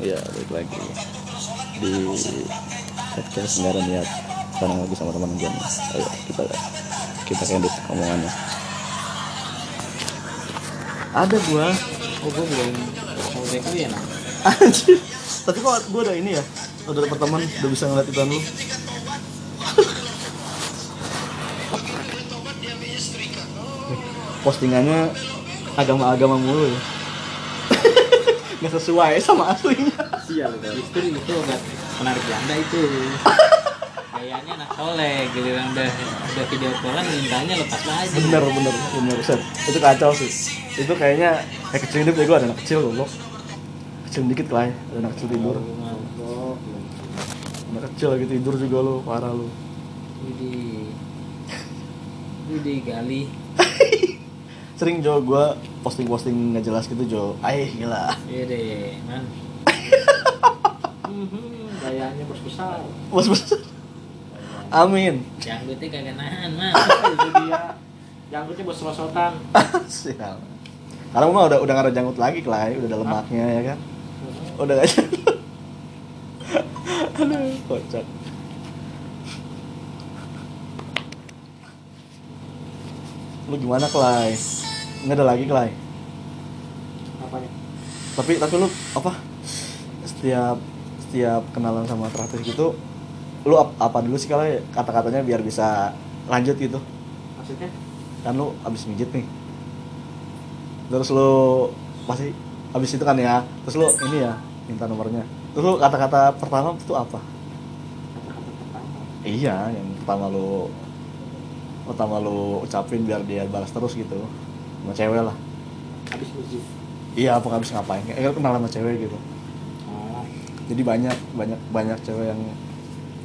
Iya, balik lagi di podcast ada niat sekarang lagi sama teman gue. Ayo kita kita edit omongannya. Ada gua. oh gue belum mau lu ya nah Anjir. Tapi kok gua udah ini ya? Udah dapet teman, udah bisa ngeliat iklan lu. Postingannya agama-agama mulu ya. Nggak sesuai sama aslinya. sial justru itu agak menarik janda itu. Kayaknya anak soleh giliran udah udah video callan mintanya lepas aja. Bener bener bener set itu kacau sih. Itu kayaknya kayak kecil hidup ya gue ada anak kecil goblok. Kecil dikit lah ya ada anak kecil tidur. Mabok anak kecil lagi tidur juga lo parah lo Widih Widih gali sering Jo gue posting posting nggak jelas gitu Jo. Aih gila. Iya deh man. Gayanya bos besar. Bos bos amin. Janggutnya kagak nahan man. Itu dia. Janggutnya bos rosotan. Sial. Sekarang mah udah udah nggak ada janggut lagi Klay. Udah ada lemaknya ya kan? Udah gak janggut. Aduh kocak lu gimana Klay nggak ada lagi Klay. Apanya? Tapi tapi lu apa? Setiap setiap kenalan sama terakhir gitu lu ap- apa dulu sih kalau kata-katanya biar bisa lanjut gitu. Maksudnya? Kan lu abis mijit nih. Terus lu pasti abis itu kan ya terus lu ini ya minta nomornya. Terus lu kata-kata pertama itu apa? Pertama iya yang pertama lu pertama lu ucapin biar dia balas terus gitu sama cewek lah. Habis musik iya apa abis ngapain? Lu kenal sama cewek gitu. Oh. Jadi banyak banyak banyak cewek yang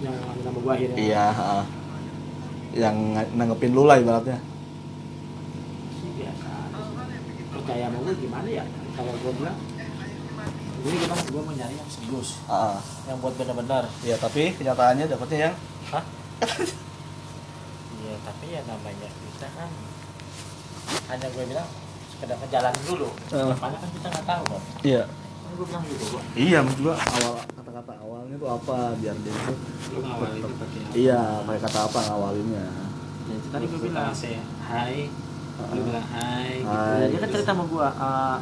yang nama gua akhirnya? Iya ha, yang nanggepin lu lah ibaratnya. Biasa. Percaya sama gua gimana ya? Kalau gua bilang ini gimana gua mau nyari yang serius Ah, yang buat benar-benar. Iya tapi kenyataannya dapetnya yang hah? Iya tapi ya namanya kita kan hanya gue bilang sekedar ngejalanin dulu Ah. depannya kan kita nggak tahu kan iya kan gue bilang gitu gua Iya, maksud gua awal kata-kata awalnya tuh apa biar dia itu Lu ngawalin itu pakai Iya, pakai kata apa ngawalinnya. ya itu tadi gue bilang saya hai Ah. Lu bilang hai gitu. Hai. Ya, dia kan cerita sama gua, "Eh,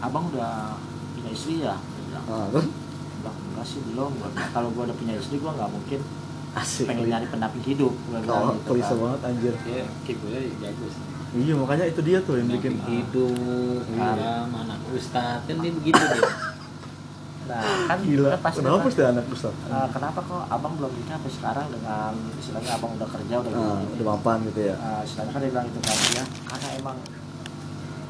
abang udah punya istri ya? Dia bilang, Ah, terus enggak, sih belum. Kalau gua udah punya istri, gua nggak mungkin asik. pengen nyari pendamping hidup. Gua Oh, bilang gitu klise kan. banget anjir. Dia keyboardnya bagus Iya, makanya itu dia tuh yang bikin Pendamping hidup Iya. anak ustad kan dia begitu dia Nah, kan gila. kan pasti Kenapa kan, sih anak Ustaz? eh, kenapa kok abang belum nikah sampai sekarang dengan istilahnya abang udah kerja udah Ah, gini. udah mapan gitu ya. Eh, istilahnya kan dia bilang itu kan ya karena emang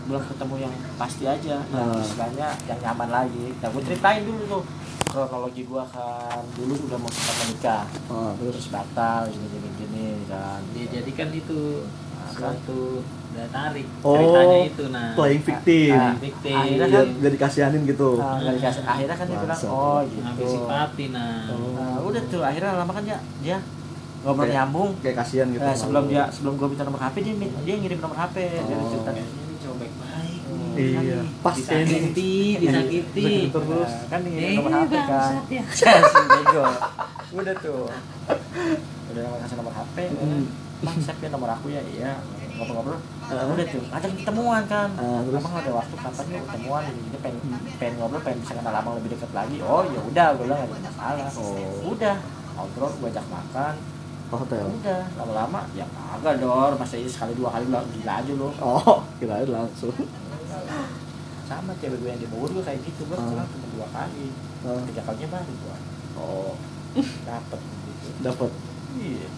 belum ketemu yang pasti aja yang Ah. istilahnya yang nyaman lagi nah gue ceritain dulu tuh kronologi gua kan dulu udah mau sempat menikah Ah, terus terus batal gini gini gini kan dia jadikan itu Nah, kan. suatu daya tarik Oh, ceritanya itu nah playing victim. Ah, Victim. akhirnya kan biar dikasihanin gitu. nah, nggak dikasih akhirnya kan dia bilang oh gitu ngambil simpati nah Oh. Nah, udah tuh akhirnya lama kan dia dia ngobrol nyambung Kayak kasihan gitu. Nah, sama sebelum lu. dia sebelum gua minta nomor HP dia dia ngirim nomor HP Oh. cerita ini cowok baik-baik nih. Iya, pas kayak ini. disakiti disakiti Sakit terus. Nah, kan Eh, nomor HP kan ya. bego udah tuh udah kasih nomor HP Hmm. Bang siap ya nomor aku ya iya ngobrol-ngobrol Ah. udah tuh ngajak ketemuan kan Ah, terus? abang ada waktu kapan yuk ketemuan ini pengen pengen ngobrol pengen bisa kenal abang lebih dekat lagi oh ya udah gue bilang nggak ada masalah Oh. udah ngobrol gue ajak makan hotel. udah lama-lama ya kagak dor masa ini sekali dua kali bilang gila aja lo Oh, kirain langsung. sama cewek gue yang di Bogor gue kayak gitu gue Ah. sekarang cuma dua kali Ah. tiga kalinya baru gue Oh, dapet gitu dapat. iya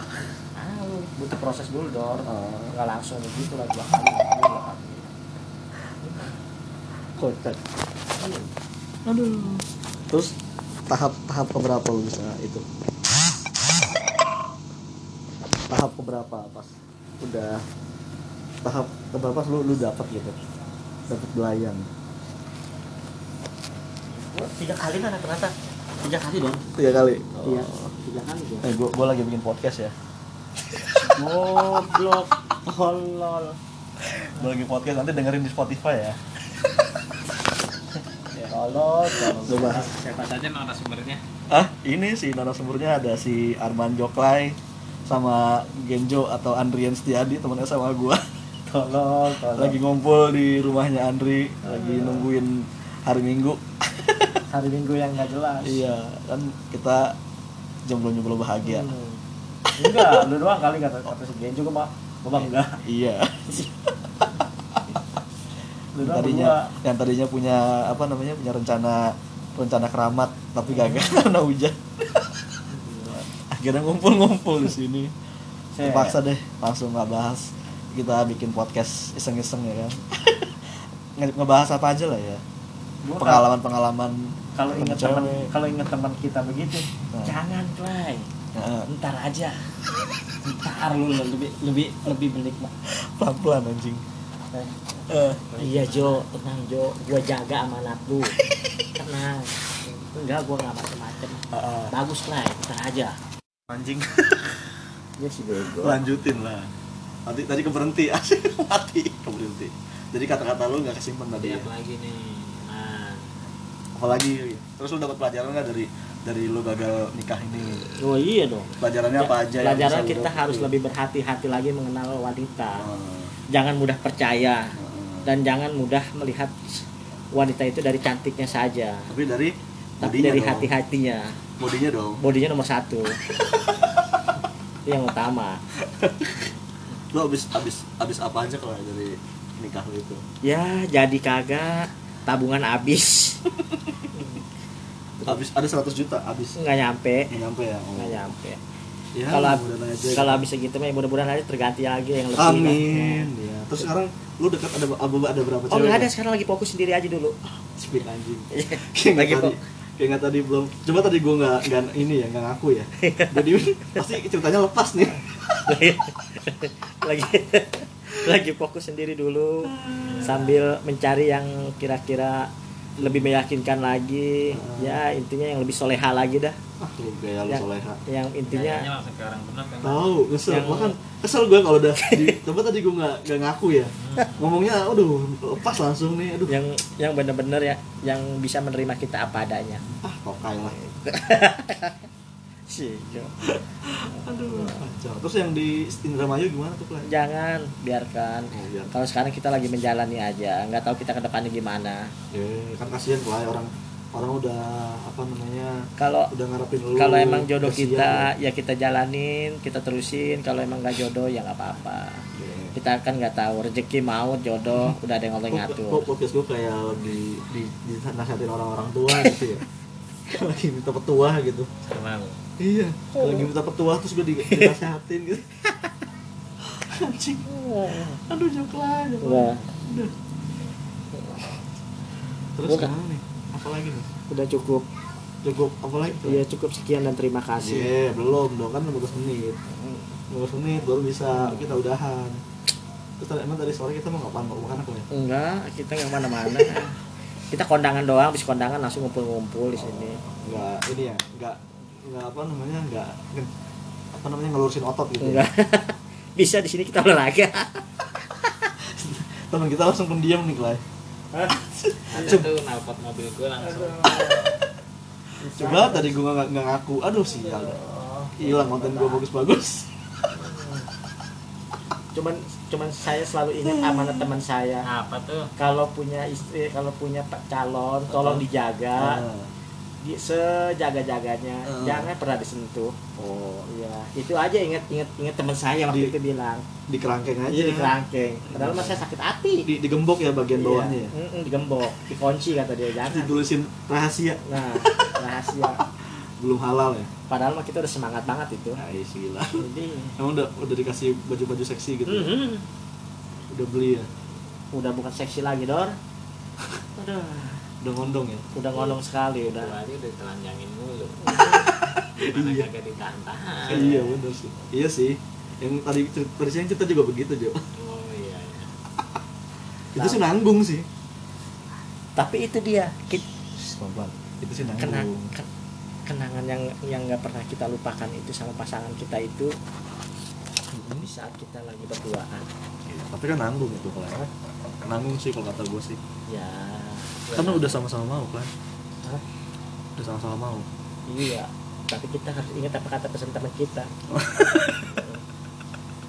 ah lu butuh proses dulu dor. Ah. nggak langsung begitu lah dua kali dua kali, dua kali. Kocak. Aduh. Terus tahap tahap keberapa lu bisa itu? Tahap keberapa pas udah tahap keberapa lu lu dapat gitu? Dapat belayan? Gua tiga kali kan ternyata? Tiga kali dong tiga kali? Iya tiga kali gua. Eh gua, gua lagi bikin podcast ya goblok tolol lagi podcast nanti dengerin di Spotify ya tolol tolong Lu bahas. Siapa saja narasumbernya? Ah, ini si narasumbernya ada si Arman Joklay sama Genjo atau Andrian Setiadi teman SMA gua. tolong tolong Lagi ngumpul di rumahnya Andri, lagi nungguin hari Minggu. hari minggu yang nggak jelas iya, kan kita jomblo-jomblo bahagia. Hmm. Enggak lu doang kali kata kata si Gen juga mah Gua mah enggak Iya. lu doang tadinya berdua. yang tadinya punya apa namanya punya rencana rencana keramat tapi gagal karena hujan. Akhirnya ngumpul-ngumpul di sini. Terpaksa deh langsung nggak bahas. Kita bikin podcast iseng-iseng ya kan. Nge- Ngebahas apa aja lah ya. Gua Pengalaman-pengalaman kalau ingat teman kalau ingat teman kita begitu Nah. jangan Clay Heeh, ntar aja ntar lu lebih lebih lebih menikmat pelan-pelan anjing. Eh, Eh, iya Jo tenang Jo gua jaga amanat lu tenang enggak gua nggak macem-macem heeh. bagus Clay ntar aja anjing. dia si bego Lanjutin lah. Tadi tadi keberhenti, asik mati keberhenti. Jadi kata-kata lu nggak kesimpan tadi. Dia Ya. apa lagi nih? Nah, Apalagi terus lu dapat pelajaran nggak dari dari lu gagal nikah ini? oh iya dong Pelajarannya apa aja? pelajaran kita harus lebih berhati-hati lagi mengenal wanita Hmm, jangan mudah percaya hmm. dan jangan mudah melihat wanita itu dari cantiknya saja Tapi dari tapi dari dong. hati-hatinya Bodinya dong. bodinya nomor satu itu yang utama Lu abis abis abis apa aja kalau dari nikah lu itu? ya jadi kagak tabungan habis Abis ada 100 juta abis. nggak nyampe Nggak nyampe ya? Oh. nggak nyampe Ya, kalau aja. kalau habis segitu mah ya mudah-mudahan aja terganti lagi yang lebih. Amin. Ya. Terus sekarang lu dekat ada ada, ada berapa oh cewek? nggak ada sekarang lagi fokus sendiri aja dulu Speak anjing. Iya. Lagi tadi. Kayak nggak tadi belum. Coba tadi gua nggak nggak ini ya nggak ngaku ya. Jadi pasti ceritanya lepas nih. lagi lagi fokus sendiri dulu sambil mencari yang kira-kira lebih meyakinkan lagi ya intinya yang lebih soleha lagi dah Ah, lu gaya lu yang, soleha. yang intinya kan? Tahu, kesel. Yang- Bahkan kesel gue kalau udah di, coba tadi gue nggak nggak ngaku ya. Ngomongnya, aduh, lepas langsung nih, aduh. yang yang bener-bener ya yang bisa menerima kita apa adanya Ah, tokai lah. Aduh, kacau. Terus yang di Indramayu gimana tuh, Play? jangan biarkan Oh, biar. kalau sekarang kita lagi menjalani aja nggak tahu kita ke depannya gimana Ya, kan kasihan Play orang orang udah apa namanya kalau udah ngarepin lu. kalau emang jodoh kasihan kita lu. ya kita jalanin kita terusin kalau emang nggak jodoh ya nggak apa-apa Ya. kita kan nggak tahu rezeki mau jodoh udah ada yang ngatur kok podcast gue kayak di di, di nasihatin orang-orang tua gitu ya. lagi minta petua gitu. Iya, lagi minta petua terus gue di, dinasehatin gitu. Anjing. Aduh, joklah, udah Udah. Terus Udah. gimana nih? Apa lagi nih? udah cukup Cukup apa lagi? ya cukup sekian dan terima Iya, kasih belum dong kan 15 menit. 15 menit baru bisa kita udahan. Terus emang tadi sore kita mau ngapain? Mau makan apa ya? enggak kita nggak mana-mana kita kondangan doang habis kondangan langsung ngumpul-ngumpul di sini Enggak, ini ya, enggak enggak apa namanya? Enggak apa namanya ngelurusin otot gitu. Ya. bisa di sini kita olahraga Temen kita langsung pendiam nih, Clay. Ada tuh nalpot mobil gue langsung. Coba tadi gua nggak nggak ngaku. Aduh sial. dah. Hilang konten gua bagus-bagus. cuman cuman saya selalu ingat amanat teman saya Apa tuh? kalau punya istri kalau punya calon tolong dijaga Ah. Di sejaga-jaganya Hmm. jangan pernah disentuh Oh, iya itu aja ingat ingat ingat teman saya waktu Di- itu bilang di kerangkeng aja. iya di kerangkeng padahal mas saya sakit hati Di, digembok ya bagian bawahnya ya. Iya. Mm-mm, digembok dikunci kata dia jangan Ditulisin rahasia, nah rahasia belum halal ya. padahal mah kita udah semangat banget itu Nah, iya sih, gila. jadi Emang udah udah dikasih baju-baju seksi gitu. ya? mhm, Udah beli ya. udah bukan seksi lagi dor udah Udah ngondong ya. udah ngolong sekali Udah udah aja udah telanjangin mulu. Mana Iya. kagak ditahan-tahan. Iya bener sih. Iya sih. Yang tadi tadi siang kita juga begitu Jo. Oh iya. iya. Itu sih nanggung sih. tapi itu dia kita. Itu sih nanggung. kena, ken- kenangan yang yang nggak pernah kita lupakan itu sama pasangan kita itu di saat kita lagi berduaan Iya, Tapi kan nanggung itu kalau ya. Nanggung sih kalau kata gue sih. ya Karena udah sama-sama mau kan. Hah? Udah sama-sama mau. Iya, tapi kita harus ingat apa kata pesan teman kita.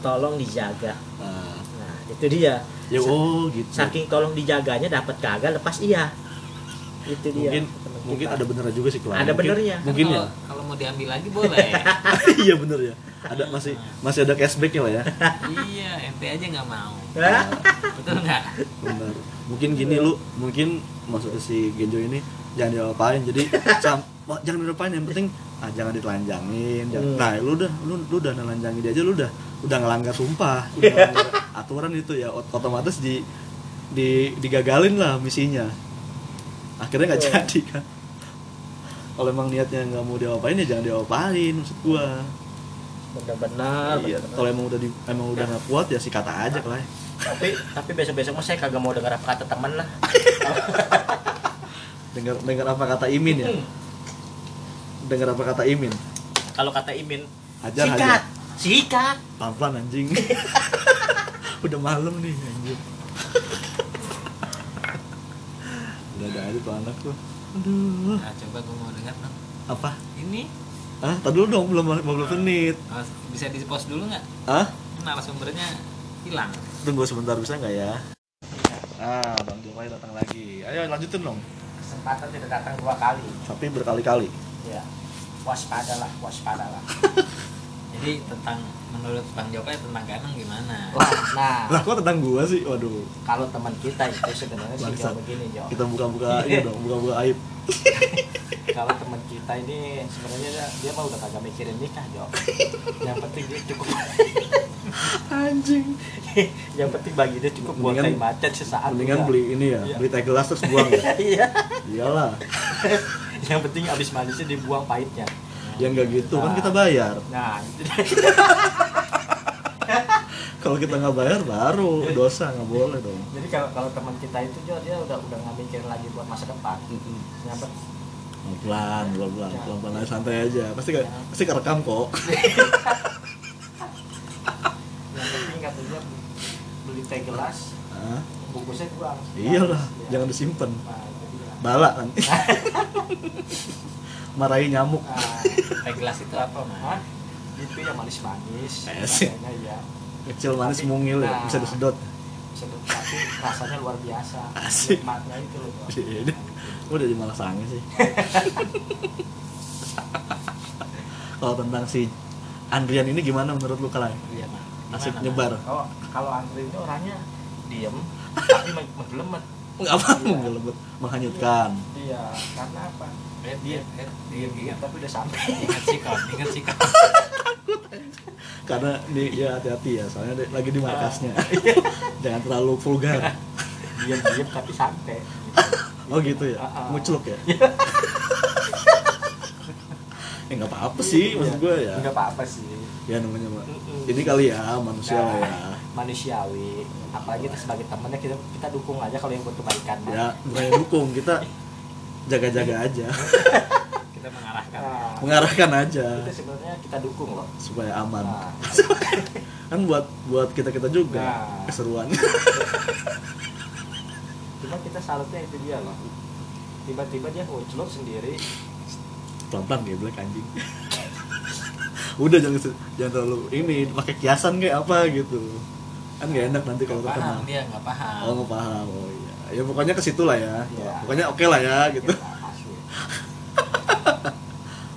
tolong dijaga. Nah, Nah, itu dia. ya oh gitu. Saking tolong dijaganya dapat kagak lepas iya. Itu dia. mungkin mungkin ada benernya juga sih Klan. Ada Mungkin- benernya. Mungkin ya. kalau, kalau mau diambil lagi boleh iya bener ya. Ada masih masih ada cashbacknya lah ya. iya ente aja nggak mau Hah? betul nggak Bener. Mungkin gini lu, mungkin maksudnya si Genjo ini jangan diapain. Jadi sam- jangan diapain yang penting ah, jangan ditelanjangin. jangan- Hmm. Nah, lu udah lu, lu udah nelanjangin dia aja lu udah udah ngelanggar sumpah, udah ngelanggar aturan itu ya ot- otomatis di di digagalin lah misinya. Akhirnya nggak jadi kan. Kalau emang niatnya nggak mau diapain ya jangan diapain maksud gua. Benar-benar. Iya, kalau emang udah di, emang udah nggak kuat ya sih kata aja lah. Tapi tapi besok-besok mah saya kagak mau dengar apa kata teman lah. Dengar dengar apa kata Imin ya? Dengar apa kata Imin? Kalau kata Imin, Hajar sikat, hajar. sikat. Pelan-pelan anjing. udah malam nih anjing. udah ada aja tuh anak tuh. Aduh. nah, coba gue mau dengar dong Apa? ini Ah, tadi dulu dong belum 15 menit. oh, bisa di post dulu nggak Ah? narasumbernya hilang Tunggu sebentar bisa nggak ya? Ah, Bang Jokowi datang lagi. Ayo lanjutin dong. Kesempatan tidak datang dua kali. Tapi berkali-kali. Ya. Waspadalah, waspadalah. jadi tentang menurut bang Jokowi tentang Ganang gimana Wah, nah, Lah kok tentang gua sih? Waduh. kalau teman kita itu sebenarnya sih. Jo, begini Jo. Kita buka-buka ini dong, buka-buka aib. Kalau teman kita ini sebenarnya dia, dia mah udah kagak mikirin nikah Jo. Yang penting dia cukup Anjing. yang penting bagi dia cukup buat kain macet sesaat. Mendingan udah. beli ini ya, Iya. beli teh gelas terus buang ya. Iya. Iyalah. yang penting abis manisnya dibuang pahitnya. yang nggak gitu kan Nah. kita bayar Nah, dia. kalau kita nggak bayar baru dosa nggak boleh dong Jadi kalau kalau teman kita itu Jo, dia udah udah nggak mikirin lagi buat masa depan. Yang penting pelan pelan pelan Ya. pelan pelan aja, santai aja pasti nggak- pasti kerekam kok yang penting katanya beli teh gelas Hah? bungkusnya buang iyalah Ya. jangan disimpan Nah, dia. bala nanti marahi nyamuk Nah, teh gelas itu apa mah itu yang manis-manis Eh, sih. katanya ya kecil manis Tapi- mungil ya nah. bisa disedot sedap tapi rasanya luar biasa Asik. nikmatnya itu loh Jo. Ini udah jadi malah sange sih kalau tentang si Andrian ini gimana menurut lu kalian iya mah asik nyebar. Kalau kalau Andri ini orangnya diem tapi meng- menggelemet. Nggak apa menggelebet menghanyutkan. Iya karena apa? Dia- diem ingat, diem tapi udah sampai ingat sikap ingat sikap. Karena di ya hati-hati ya soalnya di- lagi di markasnya. Jangan terlalu vulgar. Diem diem tapi sampai oh gitu ya? Ah, ah. ngucluk ya? Ya nggak apa-apa sih maksud gue ya. Nggak apa-apa sih ya namanya Mbak. Mm-mm. ini kali ya manusia lah ya. Nah, manusiawi. Apalagi kita sebagai temennya kita kita dukung aja kalau yang buat kebaikan ya bukannya dukung kita jaga-jaga aja. Kita mengarahkan. Nah, mengarahkan aja. Itu sebenarnya kita dukung loh. Supaya aman. Nah, kan buat buat kita kita juga Nah. keseruan. Cuma kita salutnya itu dia loh. Tiba-tiba dia ngucluk sendiri. Pelan-pelan kayak black anjing udah jangan se- jangan terlalu ini pakai kiasan kayak apa gitu. Kan nggak enak nanti kalau terkenal. paham dia nggak paham. Oh nggak paham. Oh iya. Ya pokoknya ke situ lah ya. Iya. pokoknya oke lah ya gitu. Ya, asli.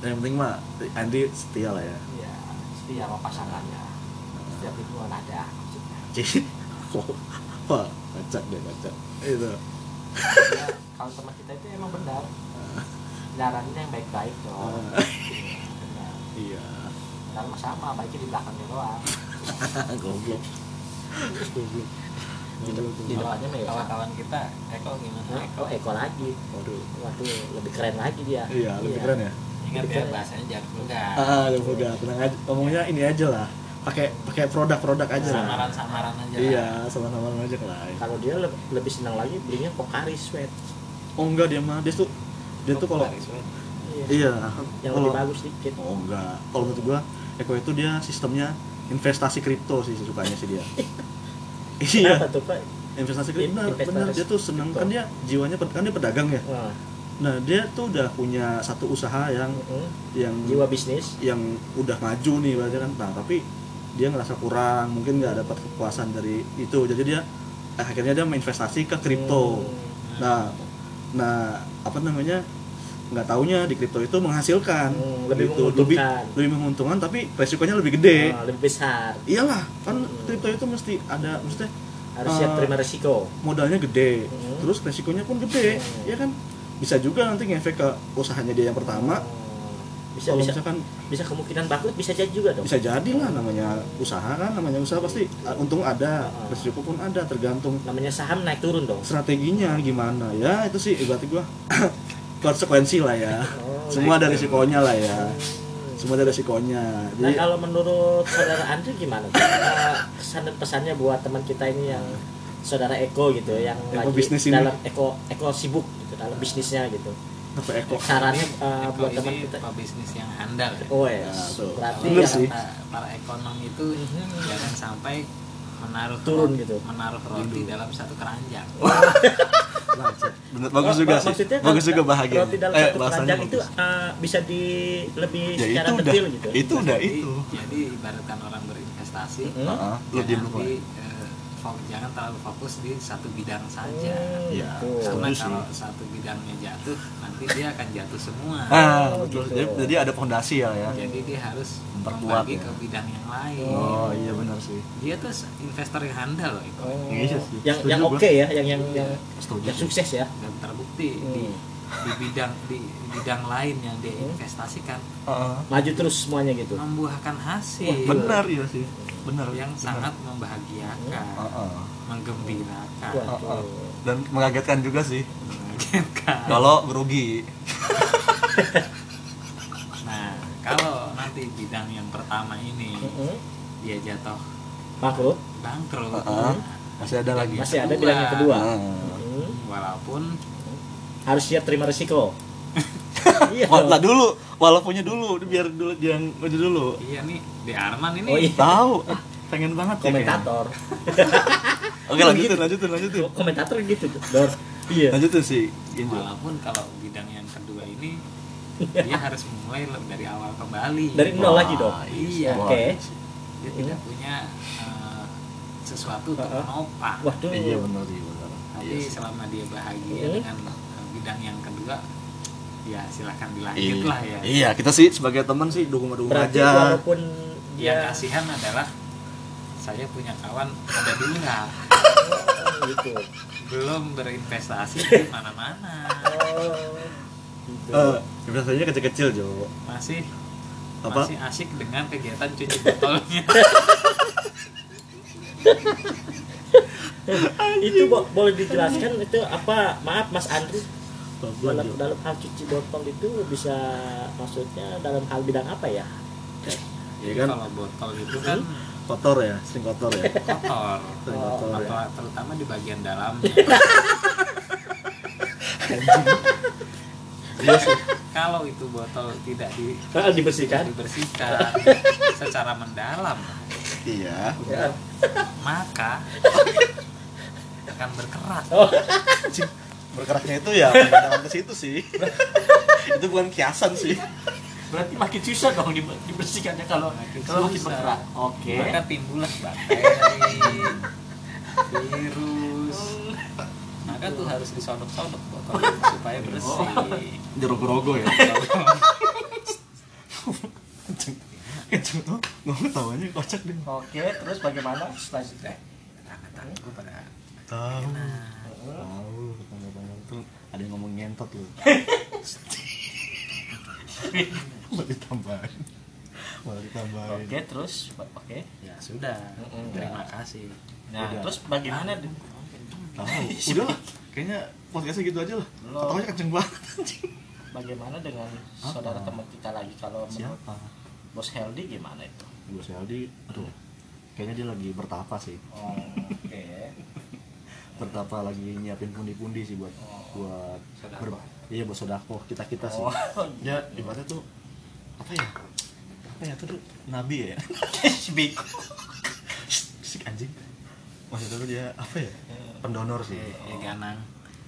Dan yang penting mah Andi setia lah ya. Iya, setia sama pasangannya. Setiap hubungan ada maksudnya. Wah kacak deh kacak. Itu. Ya, kalau teman kita itu emang benar. Nyaranin yang baik-baik dong. Ah. Iya Mah sama, baiknya di belakangnya doang. Goblok. Goblok. Di, depannya mah ya kawan-kawan kita Eko gimana? Eko Oh, Eko lagi. Waduh. Waduh, lebih keren lagi dia. Iya lebih keren ya? Ingat ya bahasanya jangan vulgar ah ya udah tenang aja. Ngomongnya ini aja lah. Pakai pakai produk-produk aja lah. Samaran-samaran aja iya sama-sama aja lah. Kalau dia le- lebih senang lagi belinya Pocari Sweat. Oh enggak dia mah dia tuh dia tuh kalau Iya. iya. Yang lebih bagus dikit. Oh enggak. Kalau menurut gua Eko itu dia sistemnya investasi kripto sih sukanya sih dia. Iya. Kenapa tuh Pak? investasi kripto. Benar, dia tuh senang kripto. kan dia jiwanya kan dia pedagang ya? Wah, nah dia tuh udah punya satu usaha yang mm-mm. yang jiwa bisnis. yang udah maju nih berarti kan. Nah tapi dia ngerasa kurang mungkin nggak dapat kepuasan dari itu. Jadi dia eh, akhirnya dia menginvestasi ke kripto. Hmm. nah nah apa namanya nggak taunya di kripto itu menghasilkan Hmm, lebih Gitu. lebih menguntungkan. lebih menguntungkan tapi resikonya lebih gede Ah, lebih besar iyalah kan Hmm. kripto itu mesti ada maksudnya harus siap Eh, terima resiko modalnya gede Hmm. terus resikonya pun gede Hmm. ya kan bisa juga nanti ngefek ke usahanya dia yang pertama Oh, bisa kalau bisa misalkan bisa kemungkinan bangkrut bisa jadi juga dong bisa jadi lah namanya usaha kan namanya usaha pasti uh, untung ada Ah. resiko pun ada tergantung namanya saham naik turun dong strateginya gimana ya itu sih berarti gua konsekuensi lah ya Oh, semua ada risikonya lah ya semua ada risikonya Nah jadi kalau menurut saudara Andri gimana? tuh? Kesan dan pesannya buat teman kita ini yang saudara Eko gitu, yang Eko lagi bisnis ini. dalam Eko Eko sibuk gitu dalam bisnisnya gitu. apa eko Sarannya Eko buat teman kita. pebisnis yang handal ya. Oh ya, Ya, tuh. berarti Bener yang sih. Para, para ekonom itu Mhm. jangan sampai menaruh Turun roti- gitu. menaruh roti dalam satu keranjang. bener Oh, bagus juga sih. maksudnya bagus kalau juga bahagia Roti dalam satu keranjang itu eh, bisa di lebih ya secara itu udah. detail gitu. itu udah Jadi- itu. Jadi ibaratkan orang berinvestasi, Mhm. Heeh, lu jangan diem dulu di, eh, fo- jangan terlalu fokus di satu bidang saja. Hmm, Ya, gitu. Karena kalau satu bidangnya jatuh, nanti dia akan jatuh semua. ah betul gitu. jadi, jadi ada fondasi ya ya Jadi dia harus Memperkuat ya. ke bidang yang lain. oh iya benar sih Dia tuh investor yang handal loh itu. Oh, Iya yang yang oke ya, yang yang yang, setuju yang sukses ya. dan terbukti Hmm. di bidang di bidang lain yang dia investasikan Heeh. Maju terus semuanya gitu. membuahkan hasil Wah, benar iya sih benar yang benar. sangat membahagiakan, Heeh. menggembirakan, Waduh. dan mengagetkan juga sih mengagetkan. kalau merugi Nah, kalau nanti bidang yang pertama ini Mm-mm. dia jatuh Bangkrut. bangkrut, Heeh. nah, masih ada lagi Masih ada bidang yang kedua. Heeh. Hmm. walaupun Harus siap terima risiko. iya. Lah dulu walaupunnya dulu biar dulu dia yang maju dulu iya nih di Arman ini Oh iya. tahu ah, pengen banget ya Komentator. kayaknya. oke lanjutin lanjutin lanjutin Komentator gitu, Dor. Iya. lanjutin sih Injo walaupun kalau bidang yang kedua ini dia harus memulai le- dari awal kembali Dari nol lagi dong. Iya. Wah, Oke. dia tidak punya eh, sesuatu untuk menopang Waduh. iya benar sih benar tapi Iya selama dia bahagia dengan bidang yang kedua ya silahkan Iya. dilanjut lah ya iya kita sih sebagai teman sih dukung dukung Berarti aja walaupun yang dia kasihan adalah saya punya kawan ada dua gitu. belum berinvestasi di mana-mana Oh. Gitu. Eh, investasinya kecil-kecil Jo masih Apa? masih asik dengan kegiatan cuci botolnya itu bo- boleh dijelaskan itu apa? Maaf Mas Andri Dalam dalam hal cuci botol itu bisa maksudnya dalam hal bidang apa ya? Iya kan? kalau botol itu kan kotor ya? Sering kotor ya? Kotor. Sering Oh, kotor ya? Atau- terutama di bagian dalam iya kalau itu botol tidak di, Ah, dibersihkan. dibersihkan secara mendalam. Iya. Ya. maka akan berkerak. Oh, bergeraknya itu ya pandangan ke situ sih. Itu bukan kiasan sih. Berarti makin susah dong dibe- dibersihkannya kalau Makin kalau makin bergerak. Oke. maka timbullah bakteri virus. Maka tuh harus disodok-sodok botol supaya bersih. Jeruk rogo ya? Kenceng tuh ngomong tawanya kocak deh. Oke, terus bagaimana selanjutnya? tetangga gue pada tahu. Tahu. tetangga-tetangga tuh ada yang ngomong ngentot lu mau ditambahin mau ditambahin Oke, terus oke. ya sudah Mm-mm. terima kasih Nah, Udah. terus bagaimana? tahu udah lah kayaknya podcastnya gitu aja lah ketawanya kenceng banget Bagaimana dengan Apa? saudara teman kita lagi kalau siapa Bos Heldi gimana itu? gue Aldi aduh kayaknya dia lagi bertapa sih Oh, oke. Bertapa lagi nyiapin pundi-pundi sih buat buat Sodako. iya buat sodako kita kita sih. Oh, ya ibaratnya tuh apa ya? Apa ya tuh nabi ya? Big. si anjing. Maksudnya tuh dia apa ya? Pendonor sih. Eh, eh, Ganang.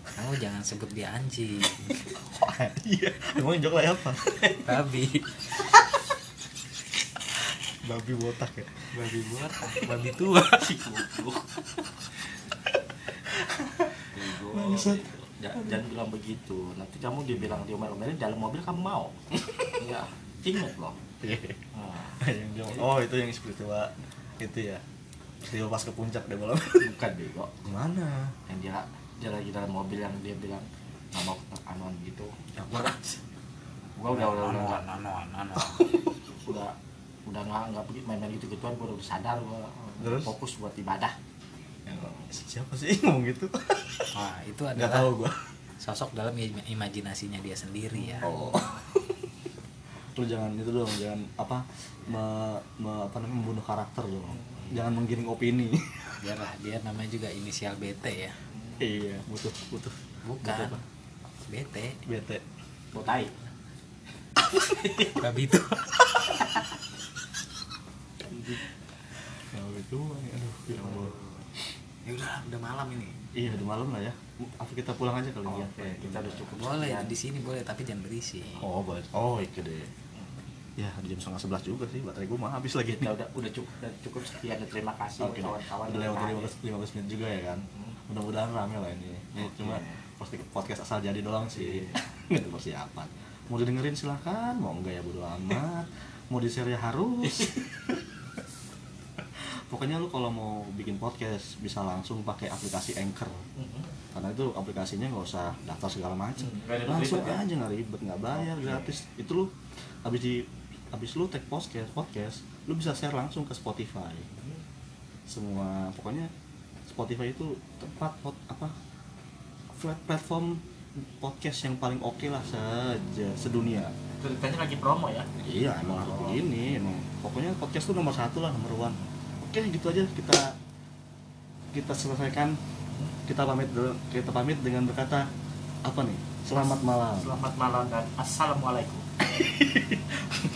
Kamu jangan sebut dia anjing. Iya emang jok lah apa? Babi. Babi botak ya? Babi buat babi tua jangan bilang begitu. Nanti kamu dibilang diomel-omelin dalam mobil kamu mau. Ya ingat loh. Nah, yang dia oh itu yang spiritual itu ya. Spiritual pas ke puncak deh malam. Bukan bego gimana? Yang dia dia lagi dalam mobil yang dia bilang nggak mau anon gitu. Ya gua gua udah udah udah. nano. udah udah nggak nggak begitu main-main gitu gituan gua udah sadar gua Terus? fokus buat ibadah siapa sih ngomong gitu? Wah, itu nggak adalah tahu gua. sosok dalam im- imajinasinya dia sendiri ya. oh. Lu jangan itu dong jangan apa me, me- apa namanya membunuh karakter dong jangan menggiring opini. Biarlah dia namanya juga inisial BT ya. iya butuh butuh. Bukan. BT, bete botai. Babi itu. kalau itu aduh ya Allah Ya udah, udah malam ini. iya udah malam lah ya. Apa kita pulang aja kali ya? Oke, kita udah cukup. Boleh sekian. di sini boleh, tapi jangan berisi. oh boleh. Oh itu deh. Ya jam setengah sebelas juga sih baterai gue mah habis lagi kita udah udah cukup udah cukup sekian dan terima kasih buat kawan-kawan udah lewat lain. 15, 15 menit juga ya kan? Mudah-mudahan rame lah ini. Ini Oke. cuma pasti podcast asal jadi doang sih. Nggak ada persiapan. Mau didengerin silahkan. Mau enggak ya bodo amat. Mau di share ya harus pokoknya lu kalau mau bikin podcast bisa langsung pakai aplikasi Anchor. Karena itu aplikasinya nggak usah daftar segala macam. Hmm, ribet-ribet langsung ya? aja nggak ribet nggak bayar gratis. Itu lu habis di habis lu take podcast podcast lu bisa share langsung ke Spotify. Semua pokoknya Spotify itu tempat pot, apa flat platform podcast yang paling oke lah saja sedunia. Ceritanya lagi promo ya? Iya emang harus begini emang. Pokoknya podcast tuh nomor satu lah nomor one oke gitu aja kita kita selesaikan. Kita pamit dulu kita pamit dengan berkata apa nih? Selamat malam. Selamat malam dan assalamualaikum